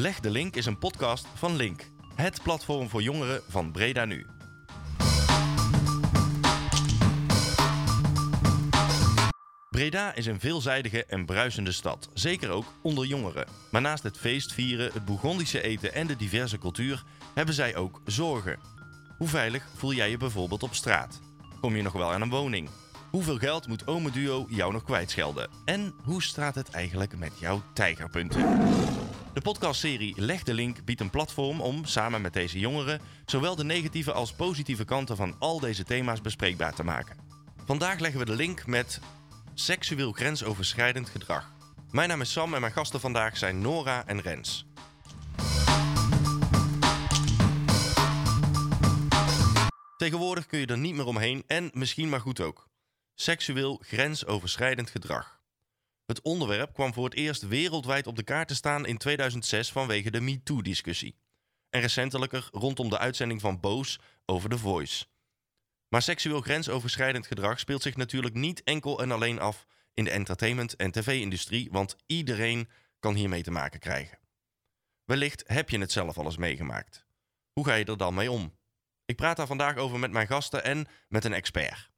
Leg de Link is een podcast van Link, het platform voor jongeren van Breda Nu. Breda is een veelzijdige en bruisende stad, zeker ook onder jongeren. Maar naast het feestvieren, het Bourgondische eten en de diverse cultuur hebben zij ook zorgen. Hoe veilig voel jij je bijvoorbeeld op straat? Kom je nog wel aan een woning? Hoeveel geld moet Ome Duo jou nog kwijtschelden? En hoe staat het eigenlijk met jouw tijgerpunten? De podcastserie Leg de Link biedt een platform om, samen met deze jongeren, zowel de negatieve als positieve kanten van al deze thema's bespreekbaar te maken. Vandaag leggen we de link met seksueel grensoverschrijdend gedrag. Mijn naam is Sam en mijn gasten vandaag zijn Nora en Rens. Tegenwoordig kun je er niet meer omheen en misschien maar goed ook. Seksueel grensoverschrijdend gedrag. Het onderwerp kwam voor het eerst wereldwijd op de kaart te staan in 2006 vanwege de MeToo-discussie. En recentelijker rondom de uitzending van Boos over The Voice. Maar seksueel grensoverschrijdend gedrag speelt zich natuurlijk niet enkel en alleen af in de entertainment- en tv-industrie, want iedereen kan hiermee te maken krijgen. Wellicht heb je het zelf al eens meegemaakt. Hoe ga je er dan mee om? Ik praat daar vandaag over met mijn gasten en met een expert.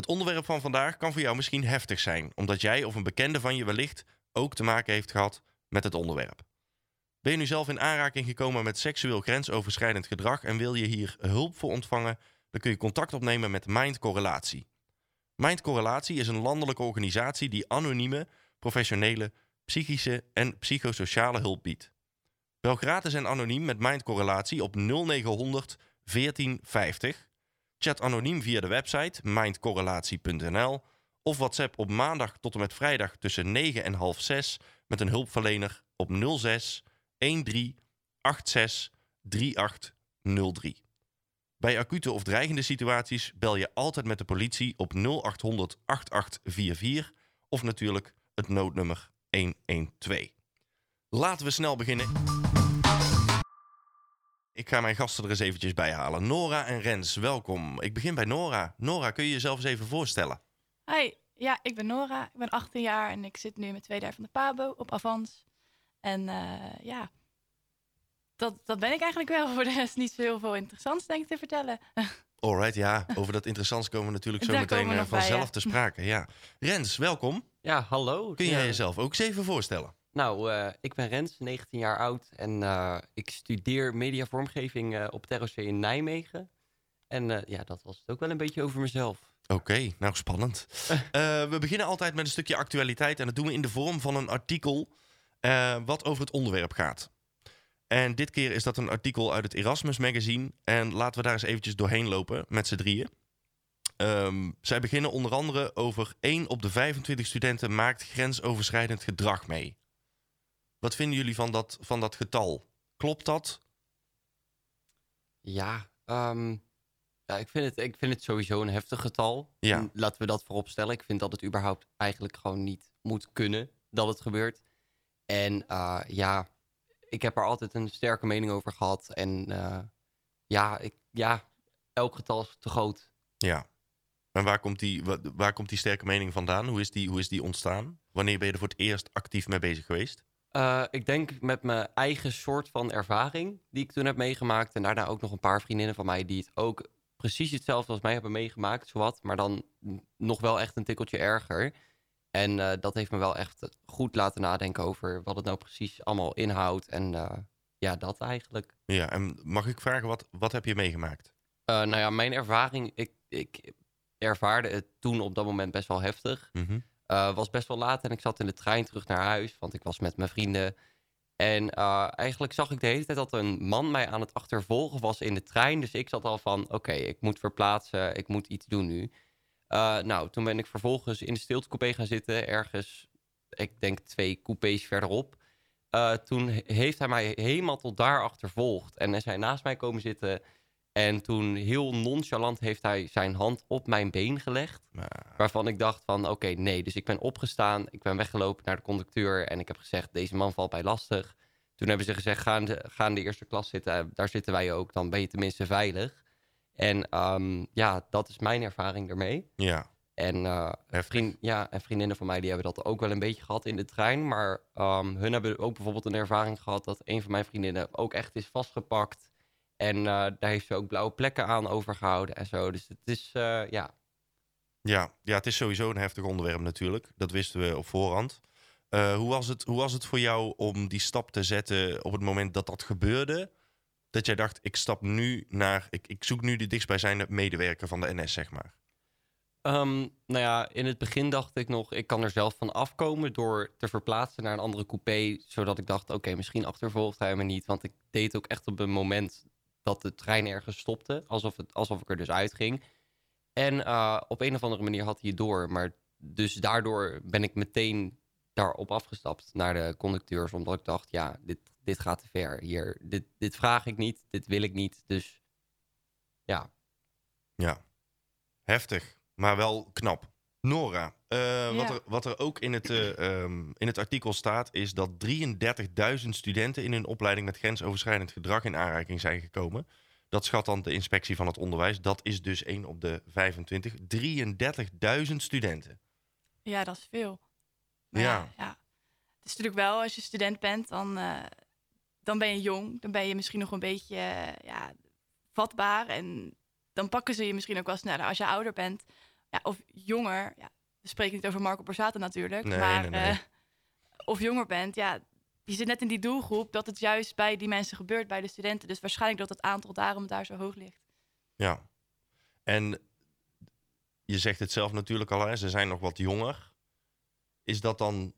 Het onderwerp van vandaag kan voor jou misschien heftig zijn, omdat jij of een bekende van je wellicht ook te maken heeft gehad met het onderwerp. Ben je nu zelf in aanraking gekomen met seksueel grensoverschrijdend gedrag en wil je hier hulp voor ontvangen? Dan kun je contact opnemen met Mind Correlatie. Mind Correlatie is een landelijke organisatie die anonieme, professionele, psychische en psychosociale hulp biedt. Bel gratis en anoniem met Mind Correlatie op 0900 1450. Chat anoniem via de website mindcorrelatie.nl of WhatsApp op maandag tot en met vrijdag tussen 9 en half 6 met een hulpverlener op 06 13 86 3803. Bij acute of dreigende situaties bel je altijd met de politie op 0800 8844 of natuurlijk het noodnummer 112. Laten we snel beginnen. Ik ga mijn gasten er eens eventjes bij halen. Nora en Rens, welkom. Ik begin bij Nora. Nora, kun je jezelf eens even voorstellen? Hi, ja, ik ben Nora. Ik ben 18 jaar en ik zit nu in mijn tweede jaar van de PABO op Avans. En uh, ja, dat, dat ben ik eigenlijk wel. Voor de rest niet zo heel veel interessants, denk ik, te vertellen. Alright, ja. Over dat interessants komen we natuurlijk zo meteen uh, vanzelf bij, ja. te sprake. Ja. Rens, welkom. Ja, hallo. Kun jij jezelf ook eens even voorstellen? Nou, uh, ik ben Rens, 19 jaar oud en uh, ik studeer mediavormgeving uh, op TROC in Nijmegen. En ja, dat was het ook wel een beetje over mezelf. Oké, okay, nou spannend. we beginnen altijd met een stukje actualiteit en dat doen we in de vorm van een artikel wat over het onderwerp gaat. En dit keer is dat een artikel uit het Erasmus Magazine. En laten we daar eens eventjes doorheen lopen met z'n drieën. Um, zij beginnen onder andere over 1 op de 25 studenten maakt grensoverschrijdend gedrag mee. Wat vinden jullie van dat, van dat getal? Klopt dat? Ja, um, ja ik, vind het, ik vind het sowieso een heftig getal. Ja. Laten we dat voorop stellen. Ik vind dat het überhaupt eigenlijk gewoon niet moet kunnen dat het gebeurt. En uh, ja, ik heb er altijd een sterke mening over gehad. En uh, ja, ik, ja, elk getal is te groot. Ja. En waar komt, die, waar komt die sterke mening vandaan? Hoe is die, hoe is die ontstaan? Wanneer ben je er voor het eerst actief mee bezig geweest? Uh, ik denk met mijn eigen soort van ervaring die ik toen heb meegemaakt. En daarna ook nog een paar vriendinnen van mij die het ook precies hetzelfde als mij hebben meegemaakt, zowat. Maar dan nog wel echt een tikkeltje erger. En uh, dat heeft me wel echt goed laten nadenken over wat het nou precies allemaal inhoudt. En uh, ja, dat eigenlijk. Ja, en mag ik vragen, wat, wat heb je meegemaakt? nou ja, mijn ervaring, ik, ik ervaarde het toen op dat moment best wel heftig. Mm -hmm. Uh, was best wel laat en ik zat in de trein terug naar huis, want ik was met mijn vrienden. En uh, eigenlijk zag ik de hele tijd dat een man mij aan het achtervolgen was in de trein. Dus ik zat al van, oké, ik moet verplaatsen, ik moet iets doen nu. Uh, nou, toen ben ik vervolgens in de stiltecoupé gaan zitten, ergens, ik denk twee coupés verderop. toen heeft hij mij helemaal tot daar achtervolgd en is hij naast mij komen zitten... En toen heel nonchalant heeft hij zijn hand op mijn been gelegd. Waarvan ik dacht van oké, okay, nee. Dus ik ben opgestaan, ik ben weggelopen naar de conducteur en ik heb gezegd deze man valt mij lastig. Toen hebben ze gezegd ga in de, ga in de eerste klas zitten, daar zitten wij ook, dan ben je tenminste veilig. En um, ja, dat is mijn ervaring ermee. Ja. En, uh, vriend, ja, en vriendinnen van mij die hebben dat ook wel een beetje gehad in de trein. Maar um, hun hebben ook bijvoorbeeld een ervaring gehad dat een van mijn vriendinnen ook echt is vastgepakt. En uh, daar heeft ze ook blauwe plekken aan overgehouden en zo. Dus het is, uh, ja. ja. Ja, het is sowieso een heftig onderwerp natuurlijk. Dat wisten we op voorhand. hoe, was het, hoe was het voor jou om die stap te zetten op het moment dat dat gebeurde? Dat jij dacht, ik stap nu naar, ik, ik zoek nu de dichtstbijzijnde medewerker van de NS, zeg maar. Um, nou ja, in het begin dacht ik nog, ik kan er zelf van afkomen door te verplaatsen naar een andere coupé. Zodat ik dacht, oké, misschien achtervolgt hij me niet. Want ik deed ook echt op een moment dat de trein ergens stopte. Alsof, het, alsof ik er dus uitging. En uh, op een of andere manier had hij door. Maar dus daardoor ben ik meteen daarop afgestapt naar de conducteurs. Omdat ik dacht, ja, dit, dit gaat te ver. Hier, dit, dit vraag ik niet, dit wil ik niet. Dus ja. Ja, heftig maar wel knap. Nora, uh, wat, er, wat er ook in het, uh, um, in het artikel staat, is dat 33.000 studenten in hun opleiding met grensoverschrijdend gedrag in aanraking zijn gekomen. Dat schat dan de inspectie van het onderwijs. Dat is dus 1 op de 25. 33.000 studenten. Ja, dat is veel. Maar ja. ja. Het is natuurlijk wel, als je student bent, dan, uh, dan ben je jong. Dan ben je misschien nog een beetje ja, vatbaar. En dan pakken ze je misschien ook wel sneller. Als je ouder bent, ja, of jonger, ja, we spreken niet over Marco Borsato natuurlijk, nee, maar nee, nee. Uh, of jonger bent, ja, je zit net in die doelgroep dat het juist bij die mensen gebeurt, bij de studenten. Dus waarschijnlijk dat het aantal daarom daar zo hoog ligt. Ja, en je zegt het zelf natuurlijk al, hè, ze zijn nog wat jonger. Is dat dan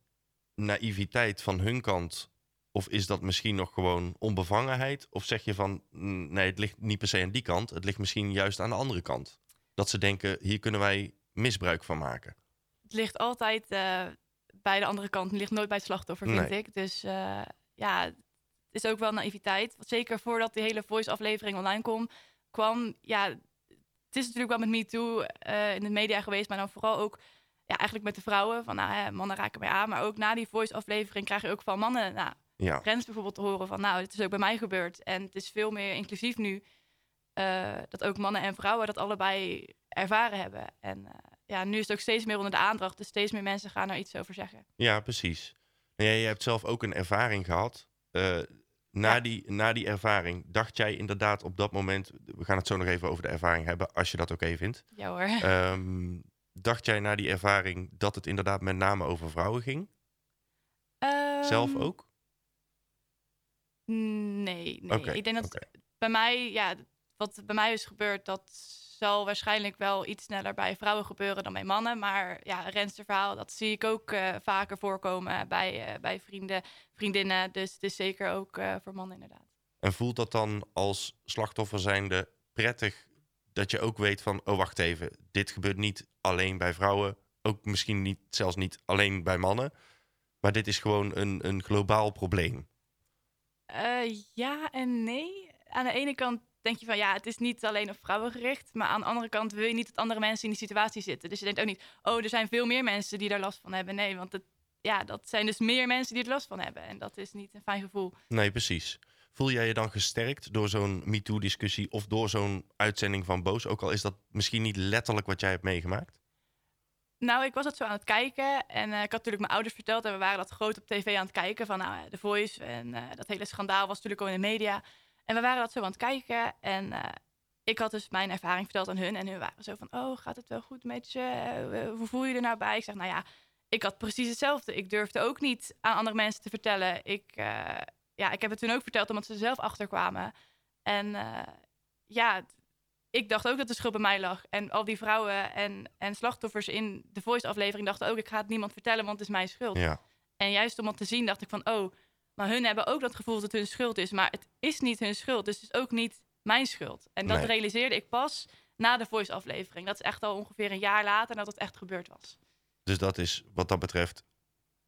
naïviteit van hun kant? Of is dat misschien nog gewoon onbevangenheid? Of zeg je van, nee, het ligt niet per se aan die kant. Het ligt misschien juist aan de andere kant dat ze denken, hier kunnen wij misbruik van maken? Het ligt altijd uh, bij de andere kant. Het ligt nooit bij het slachtoffer, vind Nee. ik. Dus uh, ja, het is ook wel naïviteit. Zeker voordat die hele voice-aflevering online kwam, kwam... Ja, het is natuurlijk wel met MeToo uh, in de media geweest, maar dan vooral ook... Ja, eigenlijk met de vrouwen, van nou, hè, mannen raken mij aan. Maar ook na die voice-aflevering krijg je ook van mannen... Nou, Ja, Rens bijvoorbeeld te horen van, nou, het is ook bij mij gebeurd. En het is veel meer inclusief nu. Eh, dat ook mannen en vrouwen dat allebei ervaren hebben. En eh, ja, nu is het ook steeds meer onder de aandacht. Dus steeds meer mensen gaan er iets over zeggen. ja precies. Nou ja, je hebt zelf ook een ervaring gehad. Eh, na, Ja. die, na die ervaring, dacht jij inderdaad op dat moment... We gaan het zo nog even over de ervaring hebben, als je dat oké vindt. Ja hoor. Ehm, dacht jij na die ervaring dat het inderdaad met name over vrouwen ging? zelf Ehm, ook? Nee, nee. Ik denk dat bij mij, ja, wat bij mij is gebeurd, dat zal waarschijnlijk wel iets sneller bij vrouwen gebeuren dan bij mannen. Maar ja, Rens verhaal, dat zie ik ook eh, vaker voorkomen bij, eh, bij vrienden, vriendinnen. Dus het is zeker ook eh, voor mannen inderdaad. En voelt dat dan als slachtoffer zijnde prettig dat je ook weet van, oh wacht even, dit gebeurt niet alleen bij vrouwen, ook misschien niet, zelfs niet alleen bij mannen, maar dit is gewoon een, een globaal probleem. Ja en nee. Aan de ene kant denk je van ja, het is niet alleen op vrouwen gericht. Maar aan de andere kant wil je niet dat andere mensen in die situatie zitten. Dus je denkt ook niet, oh, er zijn veel meer mensen die daar last van hebben. Nee, want het, ja, dat zijn dus meer mensen die er last van hebben. En dat is niet een fijn gevoel. Nee, precies. Voel jij je dan gesterkt door zo'n MeToo-discussie of door zo'n uitzending van Boos? Ook al is dat misschien niet letterlijk wat jij hebt meegemaakt? Nou, ik was dat zo aan het kijken. En eh, ik had natuurlijk mijn ouders verteld. En we waren dat groot op tv aan het kijken. Van nou, The Voice. En eh, dat hele schandaal was natuurlijk al in de media. En we waren dat zo aan het kijken. En eh, ik had dus mijn ervaring verteld aan hun. En hun waren zo van, oh, gaat het wel goed met je? Eh, hoe voel je je er nou bij? Ik zeg, nou ja, ik had precies hetzelfde. Ik durfde ook niet aan andere mensen te vertellen. Ik, eh, ja, ik heb het toen ook verteld omdat ze er zelf achter kwamen. En eh, ja, ik dacht ook dat de schuld bij mij lag. En al die vrouwen en, en slachtoffers in de Voice-aflevering dachten ook... ik ga het niemand vertellen, want het is mijn schuld. Ja, En juist om het te zien dacht ik van... oh, maar hun hebben ook dat gevoel dat het hun schuld is. Maar het is niet hun schuld, dus het is ook niet mijn schuld. En dat Nee. realiseerde ik pas na de Voice-aflevering. Dat is echt al ongeveer een jaar later dat het echt gebeurd was. dus dat is wat dat betreft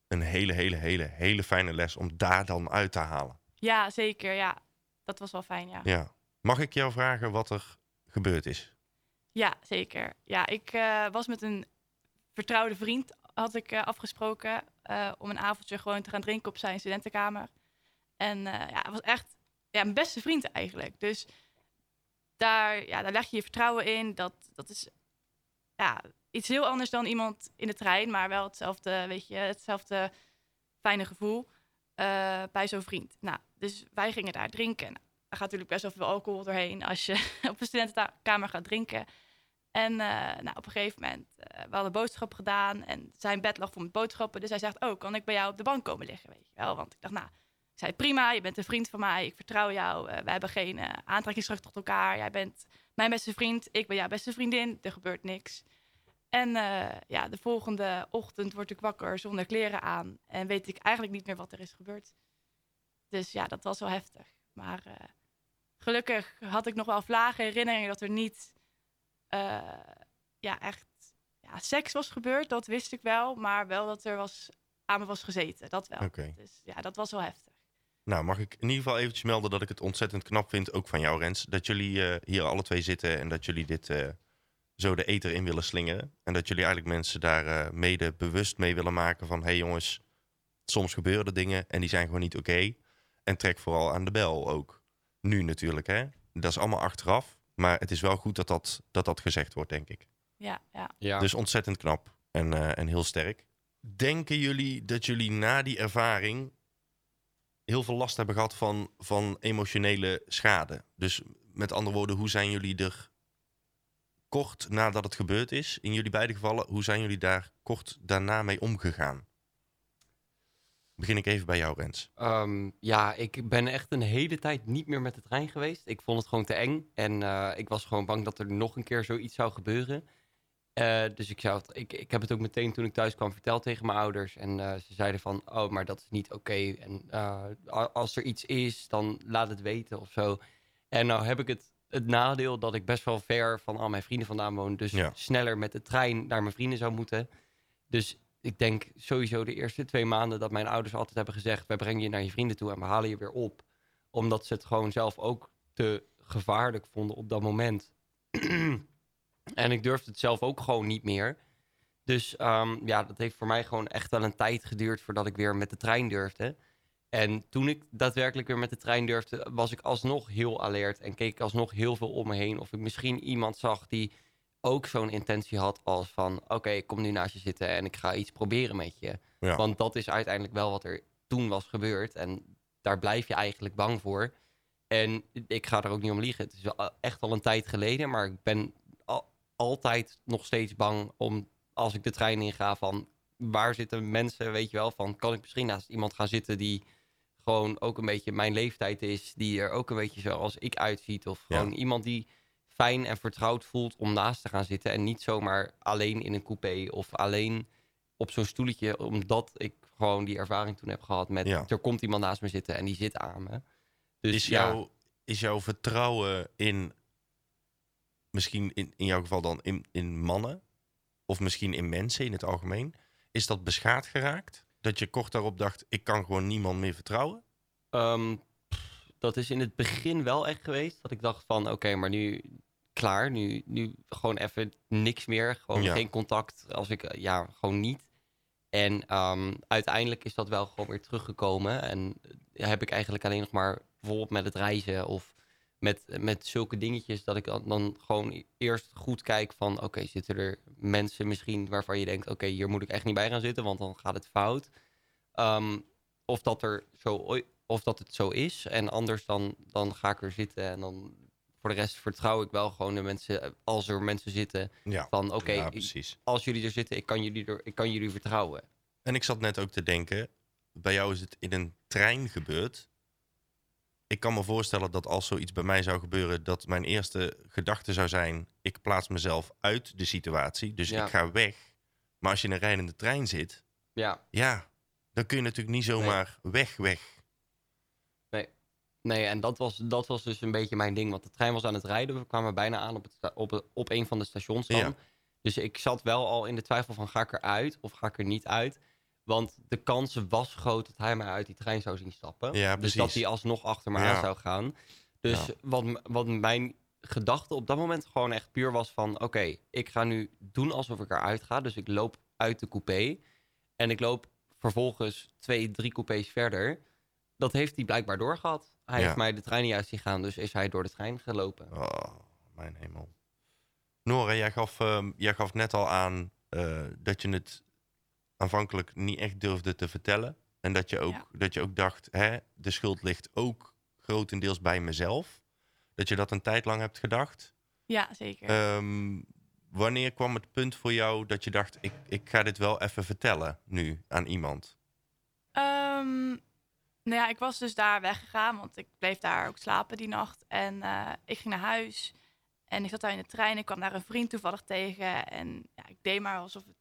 een hele, hele, hele, hele fijne les om daar dan uit te halen. Ja, zeker, ja. Dat was wel fijn, ja. Ja. Mag ik jou vragen wat er gebeurd is? Ja, zeker. Ja, ik eh, was met een vertrouwde vriend, had ik eh, afgesproken, eh, om een avondje gewoon te gaan drinken op zijn studentenkamer. En eh, ja, het was echt ja, mijn beste vriend eigenlijk. Dus daar, ja, daar leg je je vertrouwen in. Dat, dat is, ja, iets heel anders dan iemand in de trein, maar wel hetzelfde, weet je, hetzelfde fijne gevoel bij zo'n vriend. Nou, dus wij gingen daar drinken. Nou, gaat natuurlijk best wel veel alcohol doorheen als je op een studentenkamer gaat drinken. En uh, nou, op een gegeven moment, uh, we hadden boodschappen gedaan en zijn bed lag vol met boodschappen. Dus hij zegt, oh, kan ik bij jou op de bank komen liggen, weet je wel? Want ik dacht, nou, ik zei, prima, je bent een vriend van mij, ik vertrouw jou. Uh, we hebben geen aantrekkingskracht tot elkaar. Jij bent mijn beste vriend, ik ben jouw beste vriendin, er gebeurt niks. En ja, de volgende ochtend word ik wakker zonder kleren aan en weet ik eigenlijk niet meer wat er is gebeurd. Dus ja, dat was wel heftig. Maar gelukkig had ik nog wel vlagen herinneringen dat er niet uh, ja, echt ja, seks was gebeurd, dat wist ik wel. Maar wel dat er was, aan me was gezeten, dat wel. Dus ja, dat was wel heftig. Nou, mag ik in ieder geval eventjes melden dat ik het ontzettend knap vind, ook van jou Rens, dat jullie uh, hier alle twee zitten en dat jullie dit uh, zo de eter in willen slingeren. En dat jullie eigenlijk mensen daar mede bewust mee willen maken van, hé hey jongens, soms gebeuren er dingen en die zijn gewoon niet oké. En trek vooral aan de bel ook. Nu natuurlijk, hè. Dat is allemaal achteraf. Maar het is wel goed dat dat, dat, dat gezegd wordt, denk ik. Ja, ja. Ja. Dus ontzettend knap en, uh, en heel sterk. Denken jullie dat jullie na die ervaring heel veel last hebben gehad van, van emotionele schade? Dus met andere woorden, hoe zijn jullie er kort nadat het gebeurd is, in jullie beide gevallen, hoe zijn jullie daar kort daarna mee omgegaan? Begin ik even bij jou, Rens. Um, ja, ik ben echt een hele tijd niet meer met de trein geweest. Ik vond het gewoon te eng. En uh, ik was gewoon bang dat er nog een keer zoiets zou gebeuren. Uh, dus ik, zou het, ik, ik heb het ook meteen toen ik thuis kwam verteld tegen mijn ouders. En uh, ze zeiden van, oh, maar dat is niet oké. Okay. En als er iets is, dan laat het weten of zo. En nou heb ik het, het nadeel dat ik best wel ver van al mijn vrienden vandaan woon. Dus Ja. sneller met de trein naar mijn vrienden zou moeten. Dus ik denk sowieso de eerste twee maanden dat mijn ouders altijd hebben gezegd: wij brengen je naar je vrienden toe en we halen je weer op. Omdat ze het gewoon zelf ook te gevaarlijk vonden op dat moment. en ik durfde het zelf ook gewoon niet meer. Dus um, ja, dat heeft voor mij gewoon echt wel een tijd geduurd voordat ik weer met de trein durfde. En toen ik daadwerkelijk weer met de trein durfde, was ik alsnog heel alert en keek ik alsnog heel veel om me heen. Of ik misschien iemand zag die ook zo'n intentie had als van... oké, ik kom nu naast je zitten en ik ga iets proberen met je. Ja. Want dat is uiteindelijk wel wat er toen was gebeurd. En daar blijf je eigenlijk bang voor. En ik ga er ook niet om liegen. Het is wel echt al een tijd geleden, maar ik ben al, altijd nog steeds bang om... als ik de trein inga van waar zitten mensen, weet je wel... van kan ik misschien naast iemand gaan zitten die gewoon ook een beetje mijn leeftijd is... die er ook een beetje zoals ik uitziet. Of Ja. gewoon iemand die fijn en vertrouwd voelt om naast te gaan zitten. En niet zomaar alleen in een coupé of alleen op zo'n stoeltje. Omdat ik gewoon die ervaring toen heb gehad met... Ja. er komt iemand naast me zitten en die zit aan me. Dus is, ja, jouw, is jouw vertrouwen in, misschien in, in jouw geval dan in, in mannen, of misschien in mensen in het algemeen, is dat beschadigd geraakt? Dat je kort daarop dacht, ik kan gewoon niemand meer vertrouwen? Ehm, dat is in het begin wel echt geweest. Dat ik dacht van, oké, maar nu klaar. Nu, nu gewoon even niks meer. Gewoon Ja. geen contact. Als ik, eh, ja, gewoon niet. En ehm, uiteindelijk is dat wel gewoon weer teruggekomen. En eh, heb ik eigenlijk alleen nog maar bijvoorbeeld met het reizen of met, met zulke dingetjes dat ik dan, gewoon eerst goed kijk van oké, zitten er mensen misschien waarvan je denkt oké, hier moet ik echt niet bij gaan zitten, want dan gaat het fout. Ehm, of dat er zo of dat het zo is. En anders dan, dan ga ik er zitten en dan voor de rest vertrouw ik wel gewoon de mensen, eh, als er mensen zitten, Ja, van oké, ja als jullie er zitten, ik kan jullie, er, ik kan jullie vertrouwen. En ik zat net ook te denken, bij jou is het in een trein gebeurd. Ik kan me voorstellen dat als zoiets bij mij zou gebeuren, dat mijn eerste gedachte zou zijn: ik plaats mezelf uit de situatie, dus Ja. ik ga weg. Maar als je in een rijdende trein zit, Ja, ja, dan kun je natuurlijk niet zomaar weg, weg. Nee, en dat was, dat was dus een beetje mijn ding. Want de trein was aan het rijden. We kwamen bijna aan op, het, op, een van de stations dan. Ja. Dus ik zat wel al in de twijfel van ga ik eruit of ga ik er niet uit. Want de kans was groot dat hij mij uit die trein zou zien stappen. Ja, dus dat hij alsnog achter me Ja. aan zou gaan. Dus wat, wat mijn gedachte op dat moment gewoon echt puur was van... oké, ik ga nu doen alsof ik eruit ga. Dus ik loop uit de coupé. En ik loop vervolgens twee, drie coupés verder. Dat heeft hij blijkbaar doorgehad. Hij Ja. heeft mij de trein niet uit zien gaan, dus is hij door de trein gelopen. Oh, mijn hemel. Nora, jij gaf, ehm, jij gaf net al aan eh, dat je het aanvankelijk niet echt durfde te vertellen. En dat je ook, Ja. dat je ook dacht, hè, de schuld ligt ook grotendeels bij mezelf. Dat je dat een tijd lang hebt gedacht. Ja, zeker. Ehm, wanneer kwam het punt voor jou dat je dacht, ik, ik ga dit wel even vertellen nu aan iemand? Ehm, nou ja, ik was dus daar weggegaan, want ik bleef daar ook slapen die nacht. En eh, ik ging naar huis en ik zat daar in de trein. Ik kwam daar een vriend toevallig tegen en ja, ik deed maar alsof, het,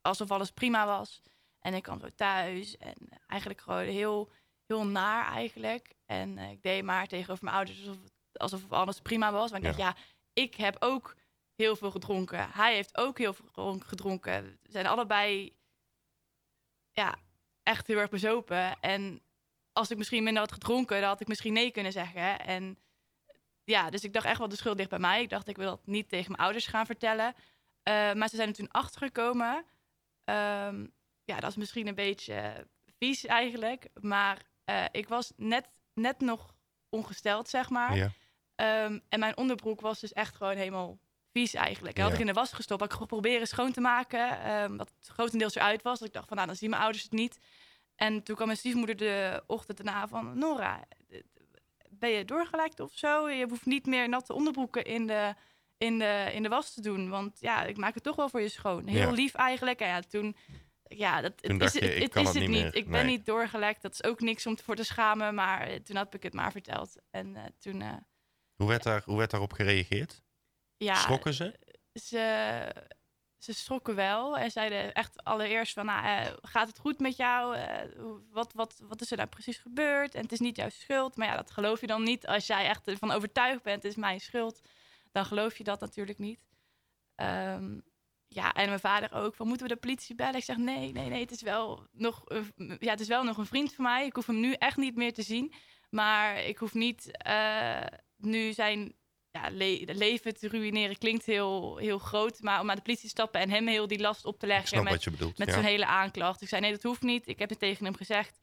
alsof alles prima was. En ik kwam zo thuis en eigenlijk gewoon heel, heel naar eigenlijk. En eh, ik deed maar tegenover mijn ouders alsof, alsof alles prima was. Maar ik dacht, ja, ik heb ook heel veel gedronken. Hij heeft ook heel veel gedron- gedronken. We zijn allebei ja, echt heel erg bezopen. En als ik misschien minder had gedronken, dan had ik misschien nee kunnen zeggen. En ja, dus ik dacht echt wel de schuld ligt bij mij. Ik dacht, ik wil dat niet tegen mijn ouders gaan vertellen. Eh, maar ze zijn er toen achtergekomen. Ehm, ja, dat is misschien een beetje vies eigenlijk. Maar eh, ik was net, net nog ongesteld, zeg maar. Ja. Ehm, en mijn onderbroek was dus echt gewoon helemaal vies eigenlijk. En had ik in de was gestopt. Had ik geprobeerd schoon te maken. ehm dat het grotendeels eruit was. Dat ik dacht van, nou, dan zien mijn ouders het niet. En toen kwam mijn stiefmoeder de ochtend daarna van... Nora, ben je doorgelekt of zo? Je hoeft niet meer natte onderbroeken in de, in de, in de was te doen. Want ja, ik maak het toch wel voor je schoon. Heel Ja. lief eigenlijk. En ja, toen... Ja, dat, Toen is, je, het, is het niet meer. Ik ben Nee. niet doorgelekt. Dat is ook niks om voor te schamen. Maar eh, toen heb ik het maar verteld. En eh, toen... eh, Hoe, werd daar, hoe werd daarop gereageerd? ja, Schrokken ze? ze, ze schrokken wel en zeiden echt allereerst van, nou, eh, gaat het goed met jou? Eh, wat, wat, wat is er nou precies gebeurd? En het is niet jouw schuld. Maar ja, dat geloof je dan niet. Als jij echt ervan overtuigd bent, het is mijn schuld, dan geloof je dat natuurlijk niet. Ehm, ja, en mijn vader ook. Van, moeten we de politie bellen? Ik zeg, nee, nee, nee, het is wel nog, een- ja, het is wel nog een vriend van mij. Ik hoef hem nu echt niet meer te zien. Maar ik hoef niet eh, nu zijn ja, le- leven te ruïneren. Klinkt heel, heel groot. Maar om naar de politie te stappen en hem heel die last op te leggen. met je bedoelt. met ja. zo'n hele aanklacht. Ik zei, nee, dat hoeft niet. Ik heb het tegen hem gezegd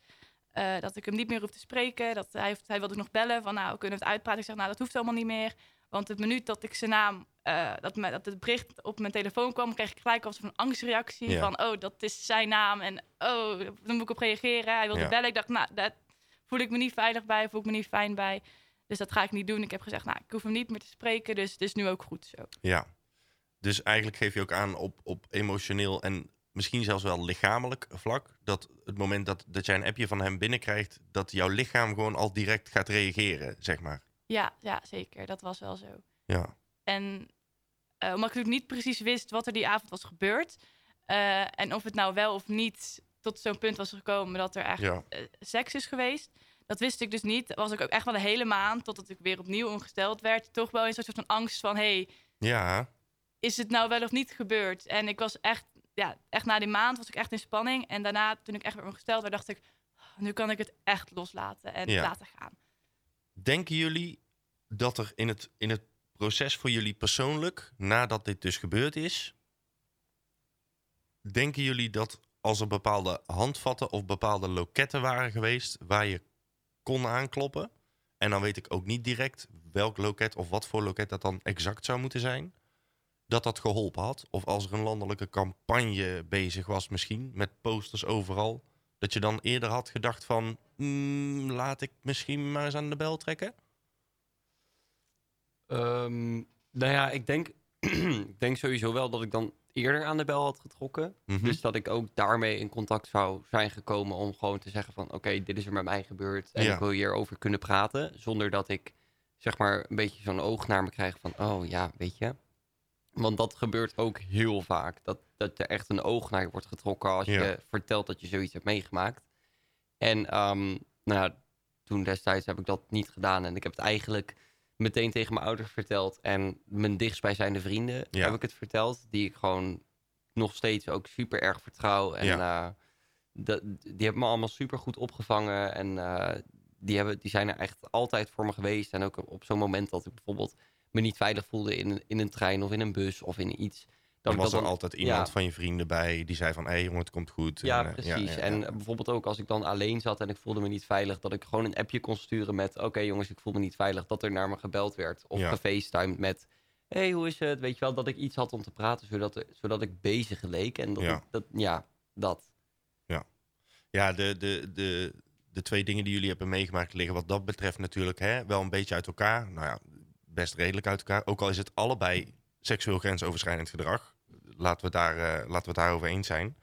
eh, dat ik hem niet meer hoef te spreken. Dat hij, hij wilde nog bellen van, nou, kunnen we het uitpraten? Ik zeg, nou, dat hoeft helemaal niet meer. Want het minuut dat ik zijn naam, eh, dat, me, dat het bericht op mijn telefoon kwam, kreeg ik gelijk als een angstreactie Ja. van, oh, dat is zijn naam. En oh, dan moet ik op reageren. Hij wilde Ja. bellen. Ik dacht, nou, daar voel ik me niet veilig bij, voel ik me niet fijn bij. Dus dat ga ik niet doen. Ik heb gezegd, nou, ik hoef hem niet meer te spreken. Dus het is nu ook goed zo. Ja. Dus eigenlijk geef je ook aan op, op emotioneel en misschien zelfs wel lichamelijk vlak. Dat het moment dat, dat jij een appje van hem binnenkrijgt, dat jouw lichaam gewoon al direct gaat reageren, zeg maar. Ja, ja, zeker. Dat was wel zo. Ja. En eh, omdat ik natuurlijk niet precies wist wat er die avond was gebeurd. eh, en of het nou wel of niet tot zo'n punt was gekomen dat er echt Ja. eh, seks is geweest. Dat wist ik dus niet. Was ik ook echt wel de hele maand, totdat ik weer opnieuw ongesteld werd. Toch wel een soort van angst van, hey, Ja. is het nou wel of niet gebeurd? En ik was echt, ja, echt na die maand was ik echt in spanning. En daarna, toen ik echt weer ongesteld werd, dacht ik, "Oh, nu kan ik het echt loslaten en Ja. laten gaan. Denken jullie dat er in het, in het proces voor jullie persoonlijk, nadat dit dus gebeurd is, denken jullie dat als er bepaalde handvatten of bepaalde loketten waren geweest waar je kon aankloppen, en dan weet ik ook niet direct welk loket of wat voor loket dat dan exact zou moeten zijn, dat dat geholpen had? Of als er een landelijke campagne bezig was misschien, met posters overal, dat je dan eerder had gedacht van, "Hmm, laat ik misschien maar eens aan de bel trekken? Ehm, nou ja, ik denk, ik denk sowieso wel dat ik dan eerder aan de bel had getrokken. Mhm. Dus dat ik ook daarmee in contact zou zijn gekomen om gewoon te zeggen van... oké, dit is er met mij gebeurd en Ja. ik wil hierover kunnen praten. Zonder dat ik zeg maar een beetje zo'n oog naar me krijg van... oh ja, weet je. Want dat gebeurt ook heel vaak. Dat, dat er echt een oog naar je wordt getrokken als Ja. je vertelt dat je zoiets hebt meegemaakt. En ehm, nou toen destijds heb ik dat niet gedaan. En ik heb het eigenlijk meteen tegen mijn ouders verteld. En mijn dichtstbijzijnde vrienden Ja. heb ik het verteld. Die ik gewoon nog steeds ook super erg vertrouw. En eh, dat, die hebben me allemaal super goed opgevangen. En eh, die, hebben, die zijn er echt altijd voor me geweest. En ook op, zo'n moment dat ik bijvoorbeeld me niet veilig voelde in, in een trein of in een bus of in iets. Dan was er altijd iemand ja. van je vrienden bij die zei van... hé hey, jongen, het komt goed. Ja, En, eh, precies. ja, ja. En bijvoorbeeld ook als ik dan alleen zat en ik voelde me niet veilig, dat ik gewoon een appje kon sturen met: Oké jongens, ik voel me niet veilig. Dat er naar me gebeld werd. Of Ja. gefacetimed met: hey, hoe is het? Weet je wel, dat ik iets had om te praten, zodat, zodat ik bezig leek. En dat, Ja. ik- dat ja, dat. Ja, de, de, de, de twee dingen die jullie hebben meegemaakt liggen wat dat betreft natuurlijk hè, wel een beetje uit elkaar. Nou ja, best redelijk uit elkaar. Ook al is het allebei seksueel grensoverschrijdend gedrag. Laten we, daar, eh, laten we het daarover eens zijn.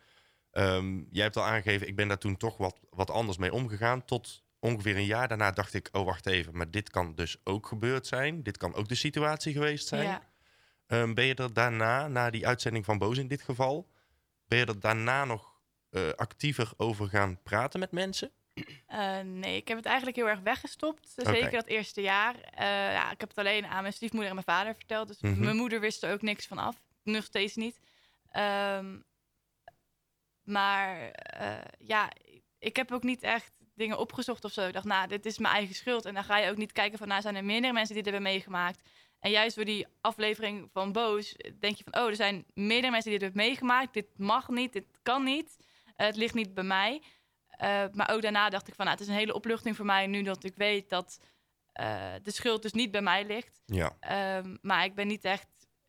Ehm, jij hebt al aangegeven, ik ben daar toen toch wat, wat anders mee omgegaan. Tot ongeveer een jaar daarna dacht ik, oh wacht even, maar dit kan dus ook gebeurd zijn. Dit kan ook de situatie geweest zijn. Ja. Ehm, ben je er daarna, na die uitzending van Boos in dit geval, ben je er daarna nog eh, actiever over gaan praten met mensen? Eh, nee, ik heb het eigenlijk heel erg weggestopt. Oké. Zeker dat eerste jaar. Eh, ja, ik heb het alleen aan mijn stiefmoeder en mijn vader verteld. Dus Mhm. mijn moeder wist er ook niks van af. Nog steeds niet. Ehm, maar eh, ja, ik heb ook niet echt dingen opgezocht of zo. Ik dacht, nou, dit is mijn eigen schuld. En dan ga je ook niet kijken van, nou, zijn er meerdere mensen die dit hebben meegemaakt. En juist door die aflevering van Boos denk je van, oh, er zijn meerdere mensen die dit hebben meegemaakt. Dit mag niet, dit kan niet. Eh, het ligt niet bij mij. Eh, maar ook daarna dacht ik van, nou, het is een hele opluchting voor mij nu dat ik weet dat eh, de schuld dus niet bij mij ligt. Ja, Ehm, maar ik ben niet echt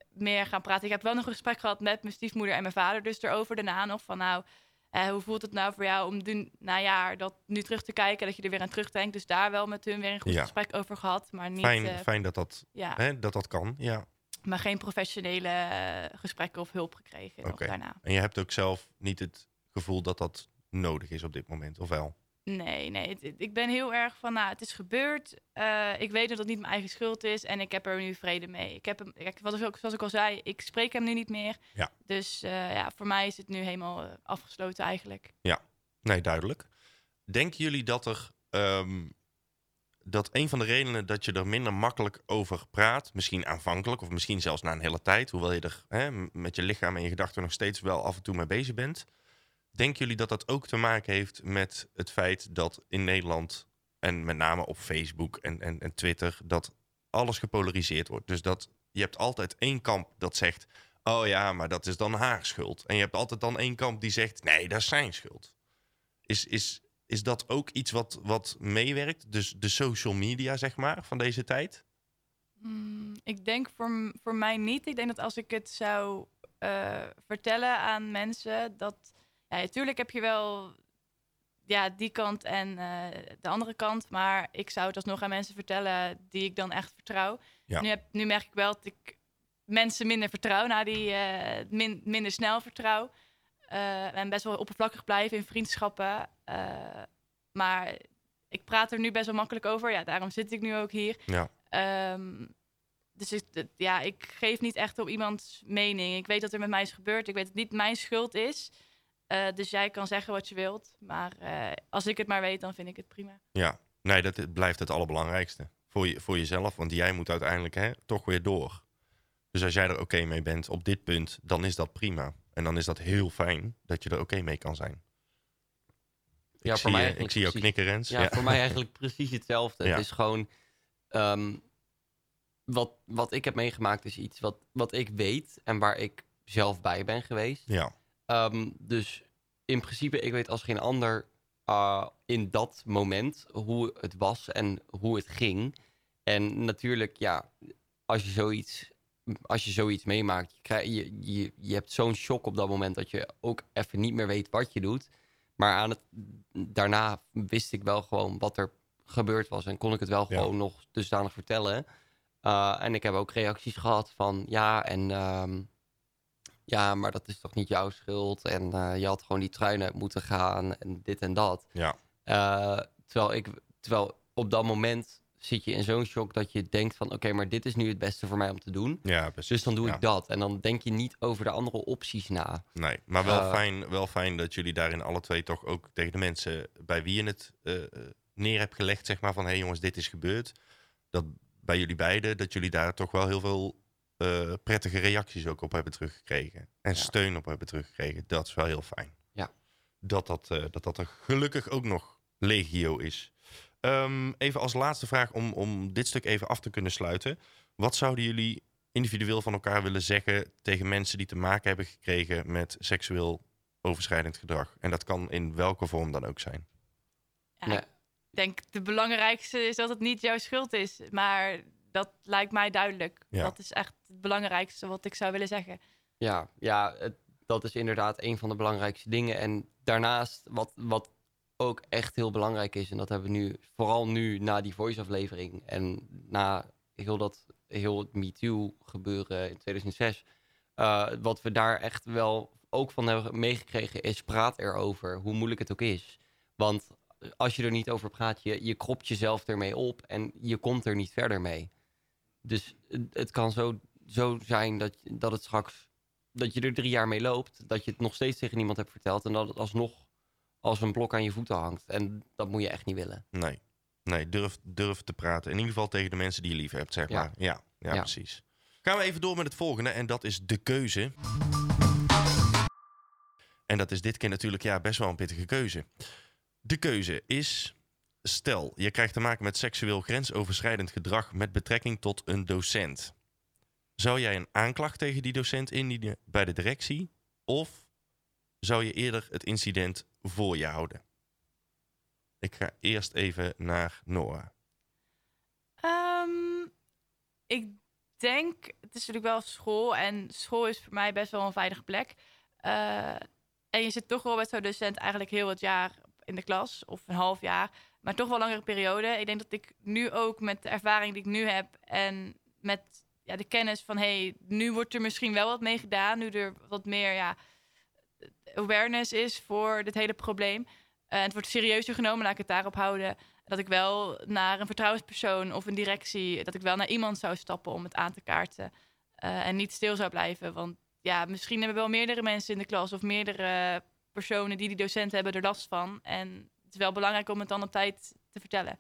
meer gaan praten. Ik heb wel nog een gesprek gehad met mijn stiefmoeder en mijn vader dus erover daarna nog. Van nou, eh, hoe voelt het nou voor jou om nu, na jaar dat nu terug te kijken, dat je er weer aan terugdenkt. Dus daar wel met hun weer een goed Ja. gesprek over gehad. Maar niet, fijn, fijn dat, dat, ja, hè, dat dat kan. Ja. maar geen professionele gesprekken of hulp gekregen Oké. daarna. En je hebt ook zelf niet het gevoel dat dat nodig is op dit moment, of wel? Nee, nee. het- ik ben heel erg van, nou, het is gebeurd. Eh, ik weet dat het niet mijn eigen schuld is en ik heb er nu vrede mee. Ik heb hem, kijk, wat ik ook, zoals ik al zei, ik spreek hem nu niet meer. Ja. Dus eh, ja, voor mij is het nu helemaal eh, afgesloten eigenlijk. Nee, duidelijk. Denken jullie dat er. ehm, dat een van de redenen dat je er minder makkelijk over praat, misschien aanvankelijk of misschien zelfs na een hele tijd, hoewel je er hè, met je lichaam en je gedachten nog steeds wel af en toe mee bezig bent. Denken jullie dat dat ook te maken heeft met het feit dat in Nederland en met name op Facebook en, en, en Twitter, dat alles gepolariseerd wordt? Dus dat je hebt altijd één kamp dat zegt, oh ja, maar dat is dan haar schuld. En je hebt altijd dan één kamp die zegt, nee, dat is zijn schuld. Is, is, is dat ook iets wat, wat meewerkt? Dus de social media, zeg maar, van deze tijd? Mm, ik denk voor, voor mij niet. Ik denk dat als ik het zou eh, vertellen aan mensen, dat ja, natuurlijk heb je wel ja, die kant en eh, de andere kant, maar ik zou het alsnog aan mensen vertellen die ik dan echt vertrouw. Ja. Nu, heb, nu merk ik wel dat ik mensen minder vertrouw, nou die eh, min, minder snel vertrouw. Eh, en best wel oppervlakkig blijven in vriendschappen. Maar ik praat er nu best wel makkelijk over. Ja, daarom zit ik nu ook hier. Ja. Ehm, dus ik, ja, ik geef niet echt op iemands mening. Ik weet dat er met mij is gebeurd. Ik weet dat het niet mijn schuld is. Eh, dus jij kan zeggen wat je wilt. Maar eh, als ik het maar weet, dan vind ik het prima. Ja, nee, dat blijft het allerbelangrijkste. Voor, je, voor jezelf, want jij moet uiteindelijk hè, toch weer door. Dus als jij er oké mee bent op dit punt, dan is dat prima. En dan is dat heel fijn dat je er oké mee kan zijn. Ja, ik, voor zie, mij je- ik zie jou knikken, Rens. Ja, voor mij eigenlijk precies hetzelfde. Ja. Het is gewoon. ehm, wat, wat ik heb meegemaakt is iets wat, wat ik weet en waar ik zelf bij ben geweest. Ja, Ehm, dus in principe, ik weet als geen ander uh, in dat moment hoe het was en hoe het ging. En natuurlijk, ja, als je zoiets, als je zoiets meemaakt, je, krijg, je, je, je hebt zo'n shock op dat moment dat je ook even niet meer weet wat je doet. Maar aan het, daarna wist ik wel gewoon wat er gebeurd was en kon ik het wel Ja. gewoon nog dusdanig vertellen. Uh, en ik heb ook reacties gehad van ja, en ehm, ja, maar dat is toch niet jouw schuld. En uh, je had gewoon die trein uit moeten gaan en dit en dat. ja, Uh, terwijl, ik, terwijl op dat moment zit je in zo'n shock dat je denkt van... oké, maar dit is nu het beste voor mij om te doen. ja precies. Dus dan doe Ja. ik dat. En dan denk je niet over de andere opties na. Nee, maar wel, Eh, fijn, wel fijn dat jullie daarin alle twee toch ook tegen de mensen bij wie je het eh, eh, neer hebt gelegd, zeg maar van hé hey jongens, dit is gebeurd. Dat bij jullie beiden, dat jullie daar toch wel heel veel eh, prettige reacties ook op hebben teruggekregen. En Ja. steun op hebben teruggekregen. Dat is wel heel fijn. Ja. Dat dat, eh, dat, dat er gelukkig ook nog legio is. Ehm, even als laatste vraag om, om dit stuk even af te kunnen sluiten. Wat zouden jullie individueel van elkaar willen zeggen tegen mensen die te maken hebben gekregen met seksueel overschrijdend gedrag? En dat kan in welke vorm dan ook zijn. Ja, Nee. Ik denk de belangrijkste is dat het niet jouw schuld is. Maar dat lijkt mij duidelijk. Ja. Dat is echt het belangrijkste wat ik zou willen zeggen. Ja, ja het, dat is inderdaad een van de belangrijkste dingen. En daarnaast, wat, wat ook echt heel belangrijk is, en dat hebben we nu, vooral nu na die voice-aflevering en na heel dat heel het MeToo gebeuren in 2006, eh, wat we daar echt wel ook van hebben meegekregen, is praat erover, hoe moeilijk het ook is. Want als je er niet over praat, je, je kropt jezelf ermee op en je komt er niet verder mee. Dus het, kan zo, zo zijn dat, dat het straks dat je er drie jaar mee loopt, dat je het nog steeds tegen niemand hebt verteld en dat het alsnog als een blok aan je voeten hangt. En dat moet je echt niet willen. Nee. Nee, durf, durf te praten. In ieder geval tegen de mensen die je lief hebt, zeg Ja. maar. Ja, ja, Ja. precies. Gaan we even door met het volgende en dat is de keuze. En dat is dit keer natuurlijk ja, best wel een pittige keuze. De keuze is, stel je krijgt te maken met seksueel grensoverschrijdend gedrag met betrekking tot een docent. Zou jij een aanklacht tegen die docent indienen bij de directie? Of zou je eerder het incident voor je houden? Ik ga eerst even naar Noah. Ehm, ik denk, het is natuurlijk wel school en school is voor mij best wel een veilige plek. Eh, en je zit toch wel met zo'n docent eigenlijk heel het jaar in de klas, of een half jaar, maar toch wel langere periode. Ik denk dat ik nu ook met de ervaring die ik nu heb en met ja, de kennis van hey, nu wordt er misschien wel wat mee gedaan, nu er wat meer ja, awareness is voor dit hele probleem. Eh, het wordt serieuzer genomen, laat ik het daarop houden dat ik wel naar een vertrouwenspersoon of een directie, dat ik wel naar iemand zou stappen om het aan te kaarten. eh, en niet stil zou blijven. Want ja, misschien hebben wel meerdere mensen in de klas of meerdere personen die die docent hebben er last van. En is wel belangrijk om het dan op tijd te vertellen.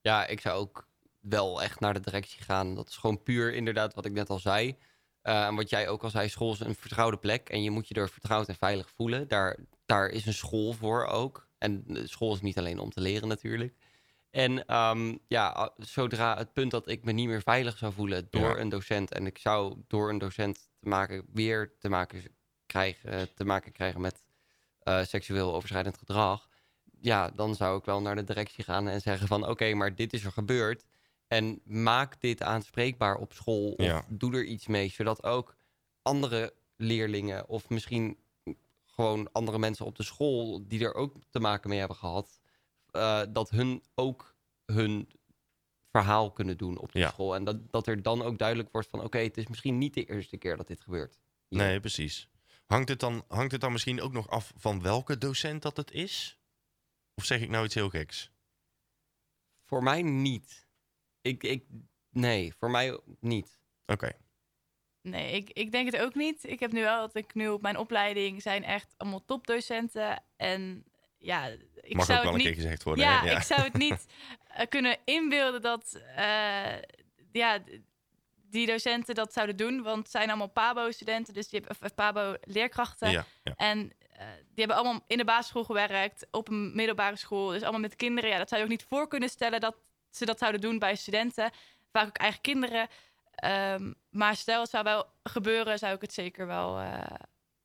Ja, ik zou ook wel echt naar de directie gaan. Dat is gewoon puur inderdaad wat ik net al zei. Eh, en wat jij ook al zei, school is een vertrouwde plek. En je moet je er vertrouwd en veilig voelen. Daar, daar is een school voor ook. En school is niet alleen om te leren natuurlijk. En ehm, ja, zodra het punt dat ik me niet meer veilig zou voelen door Ja. een docent... en ik zou door een docent te maken, weer te maken krijgen, te maken krijgen met eh, seksueel overschrijdend gedrag... ja, dan zou ik wel naar de directie gaan en zeggen van... oké, maar dit is er gebeurd. En maak dit aanspreekbaar op school. Of Ja. doe er iets mee, zodat ook andere leerlingen... of misschien gewoon andere mensen op de school... die er ook te maken mee hebben gehad... eh, dat hun ook hun verhaal kunnen doen op de Ja. school. En dat, dat er dan ook duidelijk wordt van... oké, het is misschien niet de eerste keer dat dit gebeurt. hier. Nee, precies. Hangt het, dan, hangt het dan misschien ook nog af van welke docent dat het is? Of zeg ik nou iets heel geks? Voor mij niet. Ik, ik, nee, voor mij niet. Oké. Nee, ik, ik denk het ook niet. Ik heb nu wel dat ik nu op mijn opleiding zijn echt allemaal topdocenten. En ja, ik Mag zou ook wel het een niet keer gezegd worden. ja, ik zou het niet eh, kunnen inbeelden dat eh, ja, die docenten dat zouden doen. Want het zijn allemaal PABO-studenten, dus die hebben PABO-leerkrachten. Ja, ja. En eh, die hebben allemaal in de basisschool gewerkt, op een middelbare school. Dus allemaal met kinderen. Ja, dat zou je ook niet voor kunnen stellen dat ze dat zouden doen bij studenten. Vaak ook eigen kinderen. Ehm, maar stel het zou wel gebeuren, zou ik het zeker wel, eh,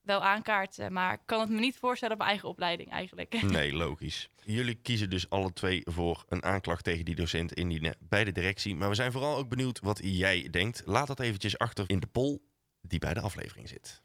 wel aankaarten. Maar ik kan het me niet voorstellen op eigen opleiding eigenlijk. Nee, logisch. Jullie kiezen dus alle twee voor een aanklacht tegen die docent indienen bij de directie. Maar we zijn vooral ook benieuwd wat jij denkt. Laat dat eventjes achter in de poll die bij de aflevering zit.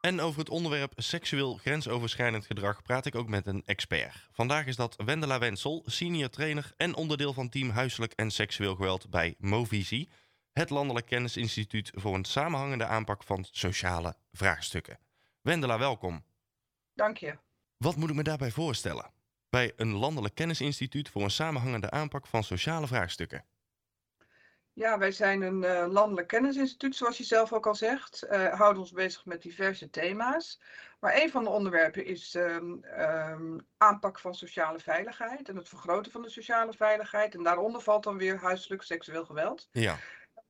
En over het onderwerp seksueel grensoverschrijdend gedrag praat ik ook met een expert. Vandaag is dat Wendela Wensel, senior trainer en onderdeel van team huiselijk en seksueel geweld bij Movisie, het Landelijk Kennisinstituut voor een samenhangende aanpak van sociale vraagstukken. Wendela, welkom. Dank je. Wat moet ik me daarbij voorstellen? Bij een landelijk kennisinstituut voor een samenhangende aanpak van sociale vraagstukken. Ja, wij zijn een eh, landelijk kennisinstituut, zoals je zelf ook al zegt. Eh houden ons bezig met diverse thema's. Maar een van de onderwerpen is ehm, ehm, aanpak van sociale veiligheid en het vergroten van de sociale veiligheid. En daaronder valt dan weer huiselijk seksueel geweld. Ja,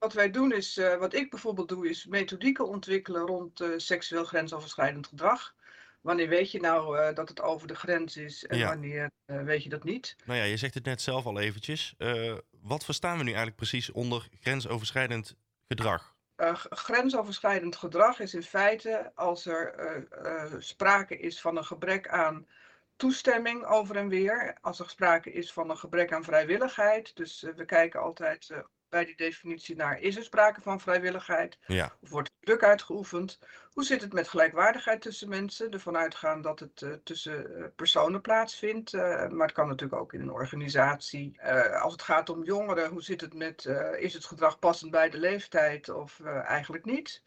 Wat wij doen is, eh, wat ik bijvoorbeeld doe, is methodieken ontwikkelen rond eh, seksueel grensoverschrijdend gedrag. Wanneer weet je nou eh, dat het over de grens is en Ja. wanneer weet je dat niet? nou ja, je zegt het net zelf al eventjes. Wat verstaan we nu eigenlijk precies onder grensoverschrijdend gedrag? Grensoverschrijdend gedrag is in feite als er sprake is van een gebrek aan toestemming over en weer. Als er sprake is van een gebrek aan vrijwilligheid. Dus we kijken altijd bij die definitie naar, is er sprake van vrijwilligheid? Ja. Of wordt er druk uitgeoefend? Hoe zit het met gelijkwaardigheid tussen mensen? Ervan uitgaan dat het uh, tussen uh, personen plaatsvindt, uh, maar het kan natuurlijk ook in een organisatie. als het gaat om jongeren, hoe zit het met, is het gedrag passend bij de leeftijd of eigenlijk niet?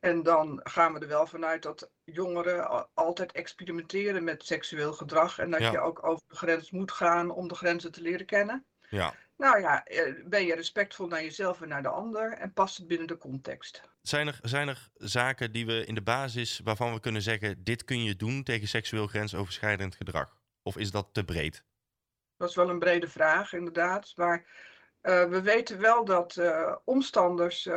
En dan gaan we er wel vanuit dat jongeren altijd experimenteren met seksueel gedrag en dat Ja. je ook over de grens moet gaan om de grenzen te leren kennen. ja. Nou ja, eh, ben je respectvol naar jezelf en naar de ander en past het binnen de context? Zijn er, zijn er zaken die we in de basis waarvan we kunnen zeggen: dit kun je doen tegen seksueel grensoverschrijdend gedrag? Of is dat te breed? Dat is wel een brede vraag, inderdaad. Maar eh, we weten wel dat eh, omstanders, eh,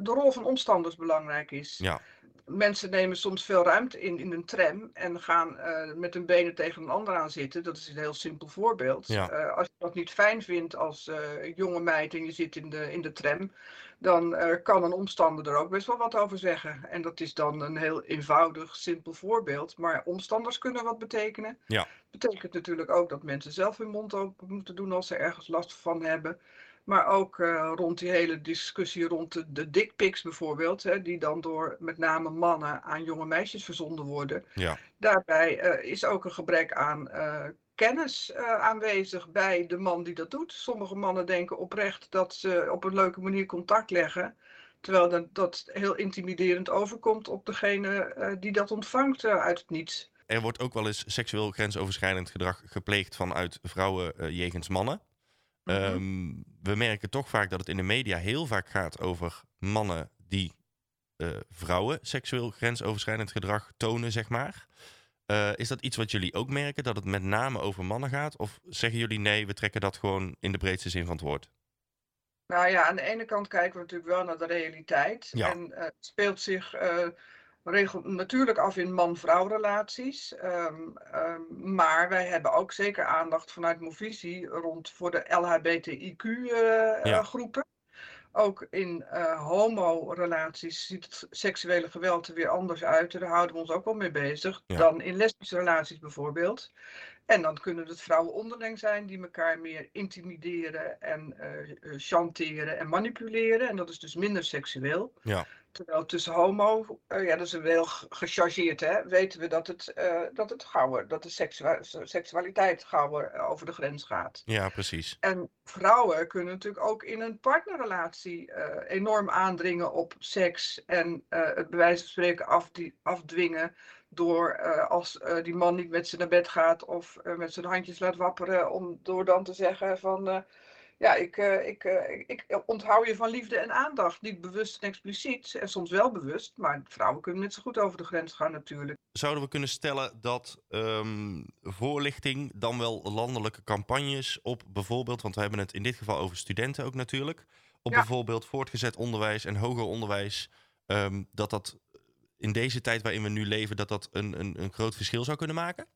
de rol van omstanders belangrijk is. Ja. Mensen nemen soms veel ruimte in in een tram en gaan met hun benen tegen een ander aan zitten. Dat is een heel simpel voorbeeld. Ja. Als je dat niet fijn vindt als jonge meid en je zit in de, in de tram, dan kan een omstander er ook best wel wat over zeggen. En dat is dan een heel eenvoudig, simpel voorbeeld. Maar omstanders kunnen wat betekenen. Ja. Betekent natuurlijk ook dat mensen zelf hun mond open moeten doen als ze ergens last van hebben. Maar ook eh, rond die hele discussie rond de, de dickpics bijvoorbeeld, hè, die dan door met name mannen aan jonge meisjes verzonden worden. Ja. Daarbij eh, is ook een gebrek aan eh, kennis aanwezig bij de man die dat doet. Sommige mannen denken oprecht dat ze op een leuke manier contact leggen. Terwijl dat, dat heel intimiderend overkomt op degene die dat ontvangt uit het niets. Er wordt ook wel eens seksueel grensoverschrijdend gedrag gepleegd vanuit vrouwen eh, jegens mannen. Mhm. Ehm, we merken toch vaak dat het in de media heel vaak gaat over mannen die eh, vrouwen seksueel grensoverschrijdend gedrag tonen, zeg maar. Eh, is dat iets wat jullie ook merken, dat het met name over mannen gaat? Of zeggen jullie nee, we trekken dat gewoon in de breedste zin van het woord? Nou ja, aan de ene kant kijken we natuurlijk wel naar de realiteit. Ja. En het speelt zich eh, regel, natuurlijk af in man-vrouw relaties. Ehm, ehm, maar wij hebben ook zeker aandacht vanuit Movisie rond voor de LHBTIQ-groepen. Ja. eh, groepen. Ook in eh, homo-relaties ziet het seksuele geweld er weer anders uit. Daar houden we ons ook wel mee bezig Ja. dan in lesbische relaties bijvoorbeeld. En dan kunnen het vrouwen onderling zijn die elkaar meer intimideren en eh, chanteren en manipuleren. En dat is dus minder seksueel. Ja. Terwijl tussen homo, eh, ja, dat is wel ge- gechargeerd, hè, weten we dat het, eh, dat het gauwer, dat de seksua- seksualiteit gauwer eh, over de grens gaat. Ja, precies. En vrouwen kunnen natuurlijk ook in een partnerrelatie enorm aandringen op seks en het bij wijze van spreken afdwingen door als die man niet met ze naar bed gaat of met zijn handjes laat wapperen, om door dan te zeggen van ja, ik, eh, ik, eh, ik, ik onthoud je van liefde en aandacht. Niet bewust en expliciet en soms wel bewust, maar vrouwen kunnen net zo goed over de grens gaan natuurlijk. Zouden we kunnen stellen dat ehm, voorlichting, dan wel landelijke campagnes op bijvoorbeeld, want we hebben het in dit geval over studenten ook natuurlijk, op Ja. bijvoorbeeld voortgezet onderwijs en hoger onderwijs, ehm, dat dat in deze tijd waarin we nu leven, dat dat een, een, een groot verschil zou kunnen maken?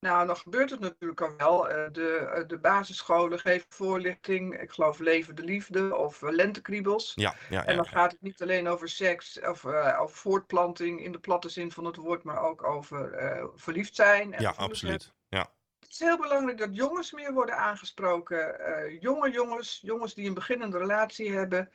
Nou, dan gebeurt het natuurlijk al wel. Eh, De, eh, de basisscholen geven voorlichting. Ik geloof Leven de Liefde of eh, Lentekriebels. Ja, ja, En dan ja. gaat het niet alleen over seks of over voortplanting in de platte zin van het woord, maar ook over verliefd zijn. En ja absoluut. Ja, Het is heel belangrijk dat jongens meer worden aangesproken. Jonge jongens, jongens die een beginnende relatie hebben,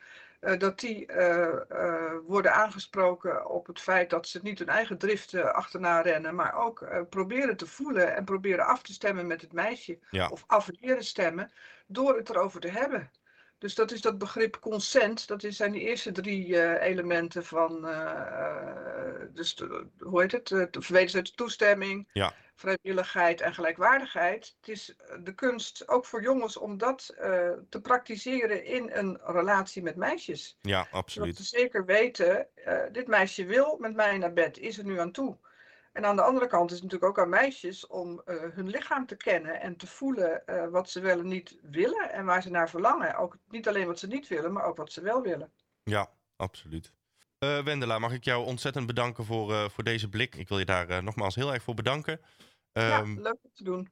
dat die eh, eh, worden aangesproken op het feit dat ze niet hun eigen driften achterna rennen, maar ook eh, proberen te voelen en proberen af te stemmen met het meisje. Ja. Of af leren stemmen door het erover te hebben. Dus dat is dat begrip consent. Dat zijn die eerste drie eh, elementen van, eh, dus de- hoe heet het, Eh, de toestemming, Ja. vrijwilligheid en gelijkwaardigheid. Het is de kunst, ook voor jongens, om dat te praktiseren in een relatie met meisjes. ja, Zodat absoluut. ze zeker weten, dit meisje wil met mij naar bed, is er nu aan toe. En aan de andere kant is het natuurlijk ook aan meisjes om eh, hun lichaam te kennen en te voelen eh, wat ze wel en niet willen en waar ze naar verlangen. Ook niet alleen wat ze niet willen, maar ook wat ze wel willen. Ja, absoluut. Eh, Wendela, mag ik jou ontzettend bedanken voor, voor deze blik. Ik wil je daar nogmaals heel erg voor bedanken. ja, Ehm, leuk om te doen.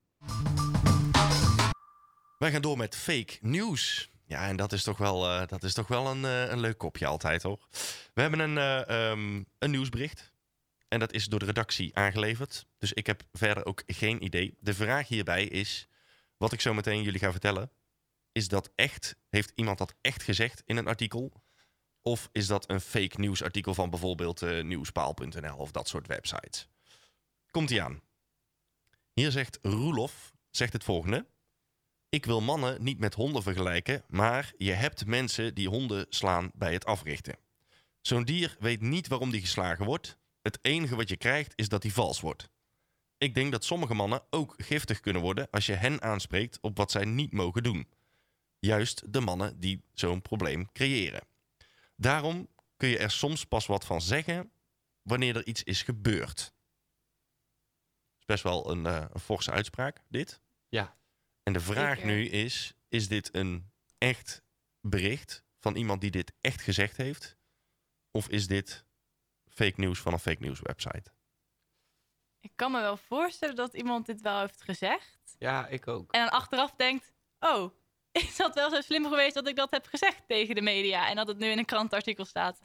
Wij gaan door met fake news. Ja, en dat is toch wel, dat is toch wel een, een leuk kopje altijd, hoor. We hebben een, eh, ehm, een nieuwsbericht. En dat is door de redactie aangeleverd. Dus ik heb verder ook geen idee. De vraag hierbij is, wat ik zo meteen jullie ga vertellen, is dat echt, heeft iemand dat echt gezegd in een artikel? Of is dat een fake nieuwsartikel van bijvoorbeeld uh, nieuwspaal.nl of dat soort websites? Komt ie aan. Hier zegt Roelof, zegt het volgende. Ik wil mannen niet met honden vergelijken, maar je hebt mensen die honden slaan bij het africhten. Zo'n dier weet niet waarom die geslagen wordt. Het enige wat je krijgt is dat hij vals wordt. Ik denk dat sommige mannen ook giftig kunnen worden als je hen aanspreekt op wat zij niet mogen doen. Juist de mannen die zo'n probleem creëren. Daarom kun je er soms pas wat van zeggen wanneer er iets is gebeurd. is best wel een, uh, een forse uitspraak, dit. Ja. En de vraag nu is: is dit een echt bericht van iemand die dit echt gezegd heeft? Of is dit fake nieuws van een fake nieuws website? Ik kan me wel voorstellen dat iemand dit wel heeft gezegd. Ja, ik ook. En dan achteraf denkt: oh, is dat wel zo slim geweest dat ik dat heb gezegd tegen de media en dat het nu in een krantartikel staat?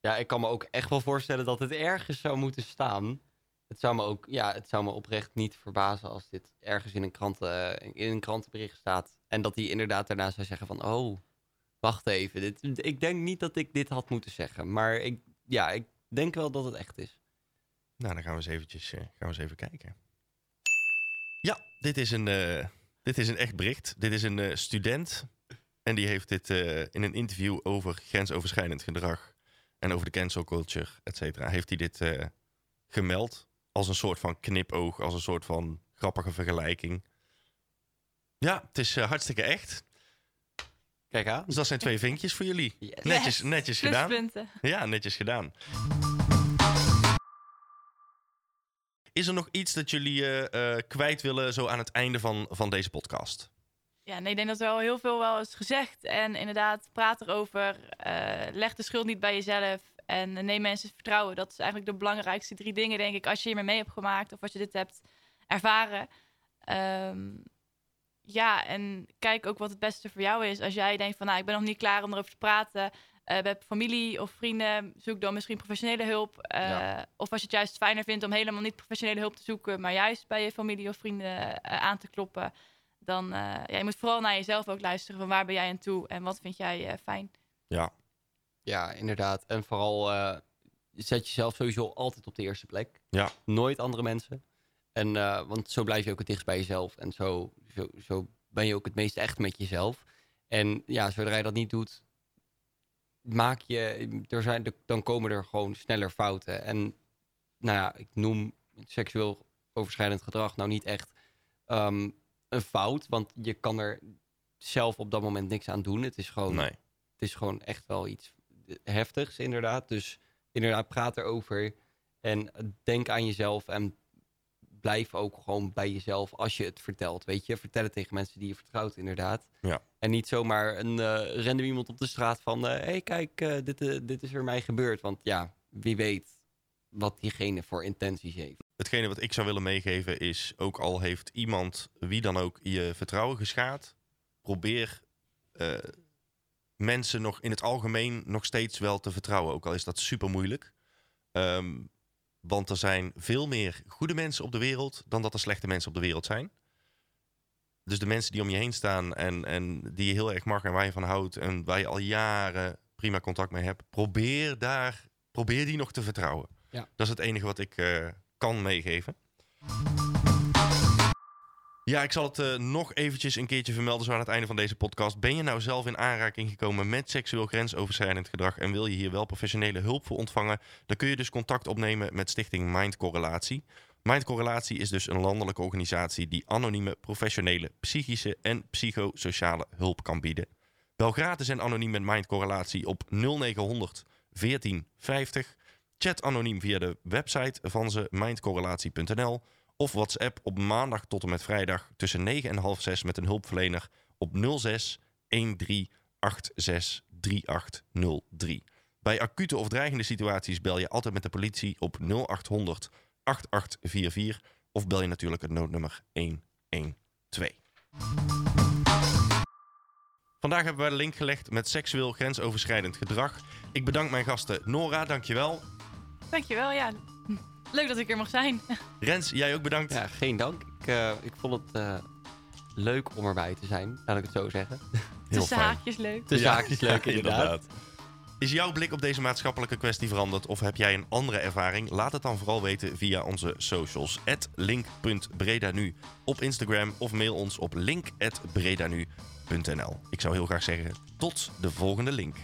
Ja, ik kan me ook echt wel voorstellen dat het ergens zou moeten staan. Het zou me ook, ja, het zou me oprecht niet verbazen als dit ergens in een, kranten, in een krantenbericht staat. En dat hij inderdaad daarna zou zeggen van, oh, wacht even. Dit, ik denk niet dat ik dit had moeten zeggen. Maar ik, ja, ik denk wel dat het echt is. Nou, dan gaan we eens, eventjes, uh, gaan we eens even kijken. Ja, dit is een, uh, dit is een echt bericht. Dit is een uh, student. En die heeft dit in een interview over grensoverschrijdend gedrag. En over de cancel culture, et cetera. Heeft hij dit gemeld. Als een soort van knipoog. Als een soort van grappige vergelijking. Ja, het is hartstikke echt. Kijk aan. Dus dat zijn twee vinkjes voor jullie. Yes. Netjes, netjes gedaan. Ja, netjes gedaan. Is er nog iets dat jullie uh, kwijt willen zo aan het einde van, van deze podcast? Ja, nee, ik denk dat er wel heel veel wel is gezegd. En inderdaad, praat erover. Uh, leg de schuld niet bij jezelf. En neem mensen vertrouwen. Dat is eigenlijk de belangrijkste drie dingen, denk ik. Als je hiermee mee hebt gemaakt of als je dit hebt ervaren. Um, ja, en kijk ook wat het beste voor jou is. Als jij denkt van, nou, ik ben nog niet klaar om erover te praten. Uh, hebben familie of vrienden, zoek dan misschien professionele hulp. Uh, Of als je het juist fijner vindt om helemaal niet professionele hulp te zoeken, maar juist bij je familie of vrienden uh, aan te kloppen. Dan ja, je moet vooral naar jezelf ook luisteren. Van waar ben jij aan toe en wat vind jij fijn? Ja. Ja, inderdaad. En vooral zet jezelf sowieso altijd op de eerste plek. Ja. Nooit andere mensen. En, want zo blijf je ook het dichtst bij jezelf. En zo zo, zo ben je ook het meest echt met jezelf. En ja, zodra je dat niet doet, maak je, er zijn, dan komen er gewoon sneller fouten. En nou ja, ik noem seksueel overschrijdend gedrag nou niet echt um, een fout, want je kan er zelf op dat moment niks aan doen. Het is gewoon, nee. het is gewoon echt wel iets heftigs, inderdaad. Dus inderdaad, praat erover en denk aan jezelf en blijf ook gewoon bij jezelf als je het vertelt. Weet je, vertel het tegen mensen die je vertrouwt, inderdaad. Ja. En niet zomaar een uh, random iemand op de straat van: hé, uh, hey, kijk, uh, dit, dit is er mij gebeurd. Want ja, wie weet wat diegene voor intenties heeft. Hetgene wat ik zou willen meegeven is: ook al heeft iemand, wie dan ook, je vertrouwen geschaad, probeer mensen nog in het algemeen nog steeds wel te vertrouwen. Ook al is dat super moeilijk. Um, want er zijn veel meer goede mensen op de wereld dan dat er slechte mensen op de wereld zijn. Dus de mensen die om je heen staan en, en die je heel erg mag en waar je van houdt en waar je al jaren prima contact mee hebt, probeer daar, probeer die nog te vertrouwen. Ja. Dat is het enige wat ik uh, kan meegeven. Ja, ik zal het uh, nog eventjes een keertje vermelden zo aan het einde van deze podcast. Ben je nou zelf in aanraking gekomen met seksueel grensoverschrijdend gedrag en wil je hier wel professionele hulp voor ontvangen, dan kun je dus contact opnemen met Stichting Mind Correlatie. Mind Correlatie is dus een landelijke organisatie die anonieme, professionele, psychische en psychosociale hulp kan bieden. Bel gratis en anoniem met Mind Correlatie op 0900 1450. Chat anoniem via de website van ze mindcorrelatie.nl of WhatsApp op maandag tot en met vrijdag tussen 9 en half 6 met een hulpverlener op 06 13 86 3803. Bij acute of dreigende situaties bel je altijd met de politie op 0800 8844 of bel je natuurlijk het noodnummer 112. Vandaag hebben wij de link gelegd met seksueel grensoverschrijdend gedrag. Ik bedank mijn gasten Nora, dankjewel. dankjewel. Ja, leuk dat ik er mag zijn. Rens, jij ook bedankt. Ja, geen dank. Ik, eh, ik vond het eh, leuk om erbij te zijn, laat ik het zo zeggen. Heel Tussen fijn. haakjes leuk. De Ja, zaak is leuk, ja, inderdaad. Is jouw blik op deze maatschappelijke kwestie veranderd of heb jij een andere ervaring? Laat het dan vooral weten via onze socials. link.bredanu op Instagram of mail ons op link.bredanu.nl. Ik zou heel graag zeggen tot de volgende link.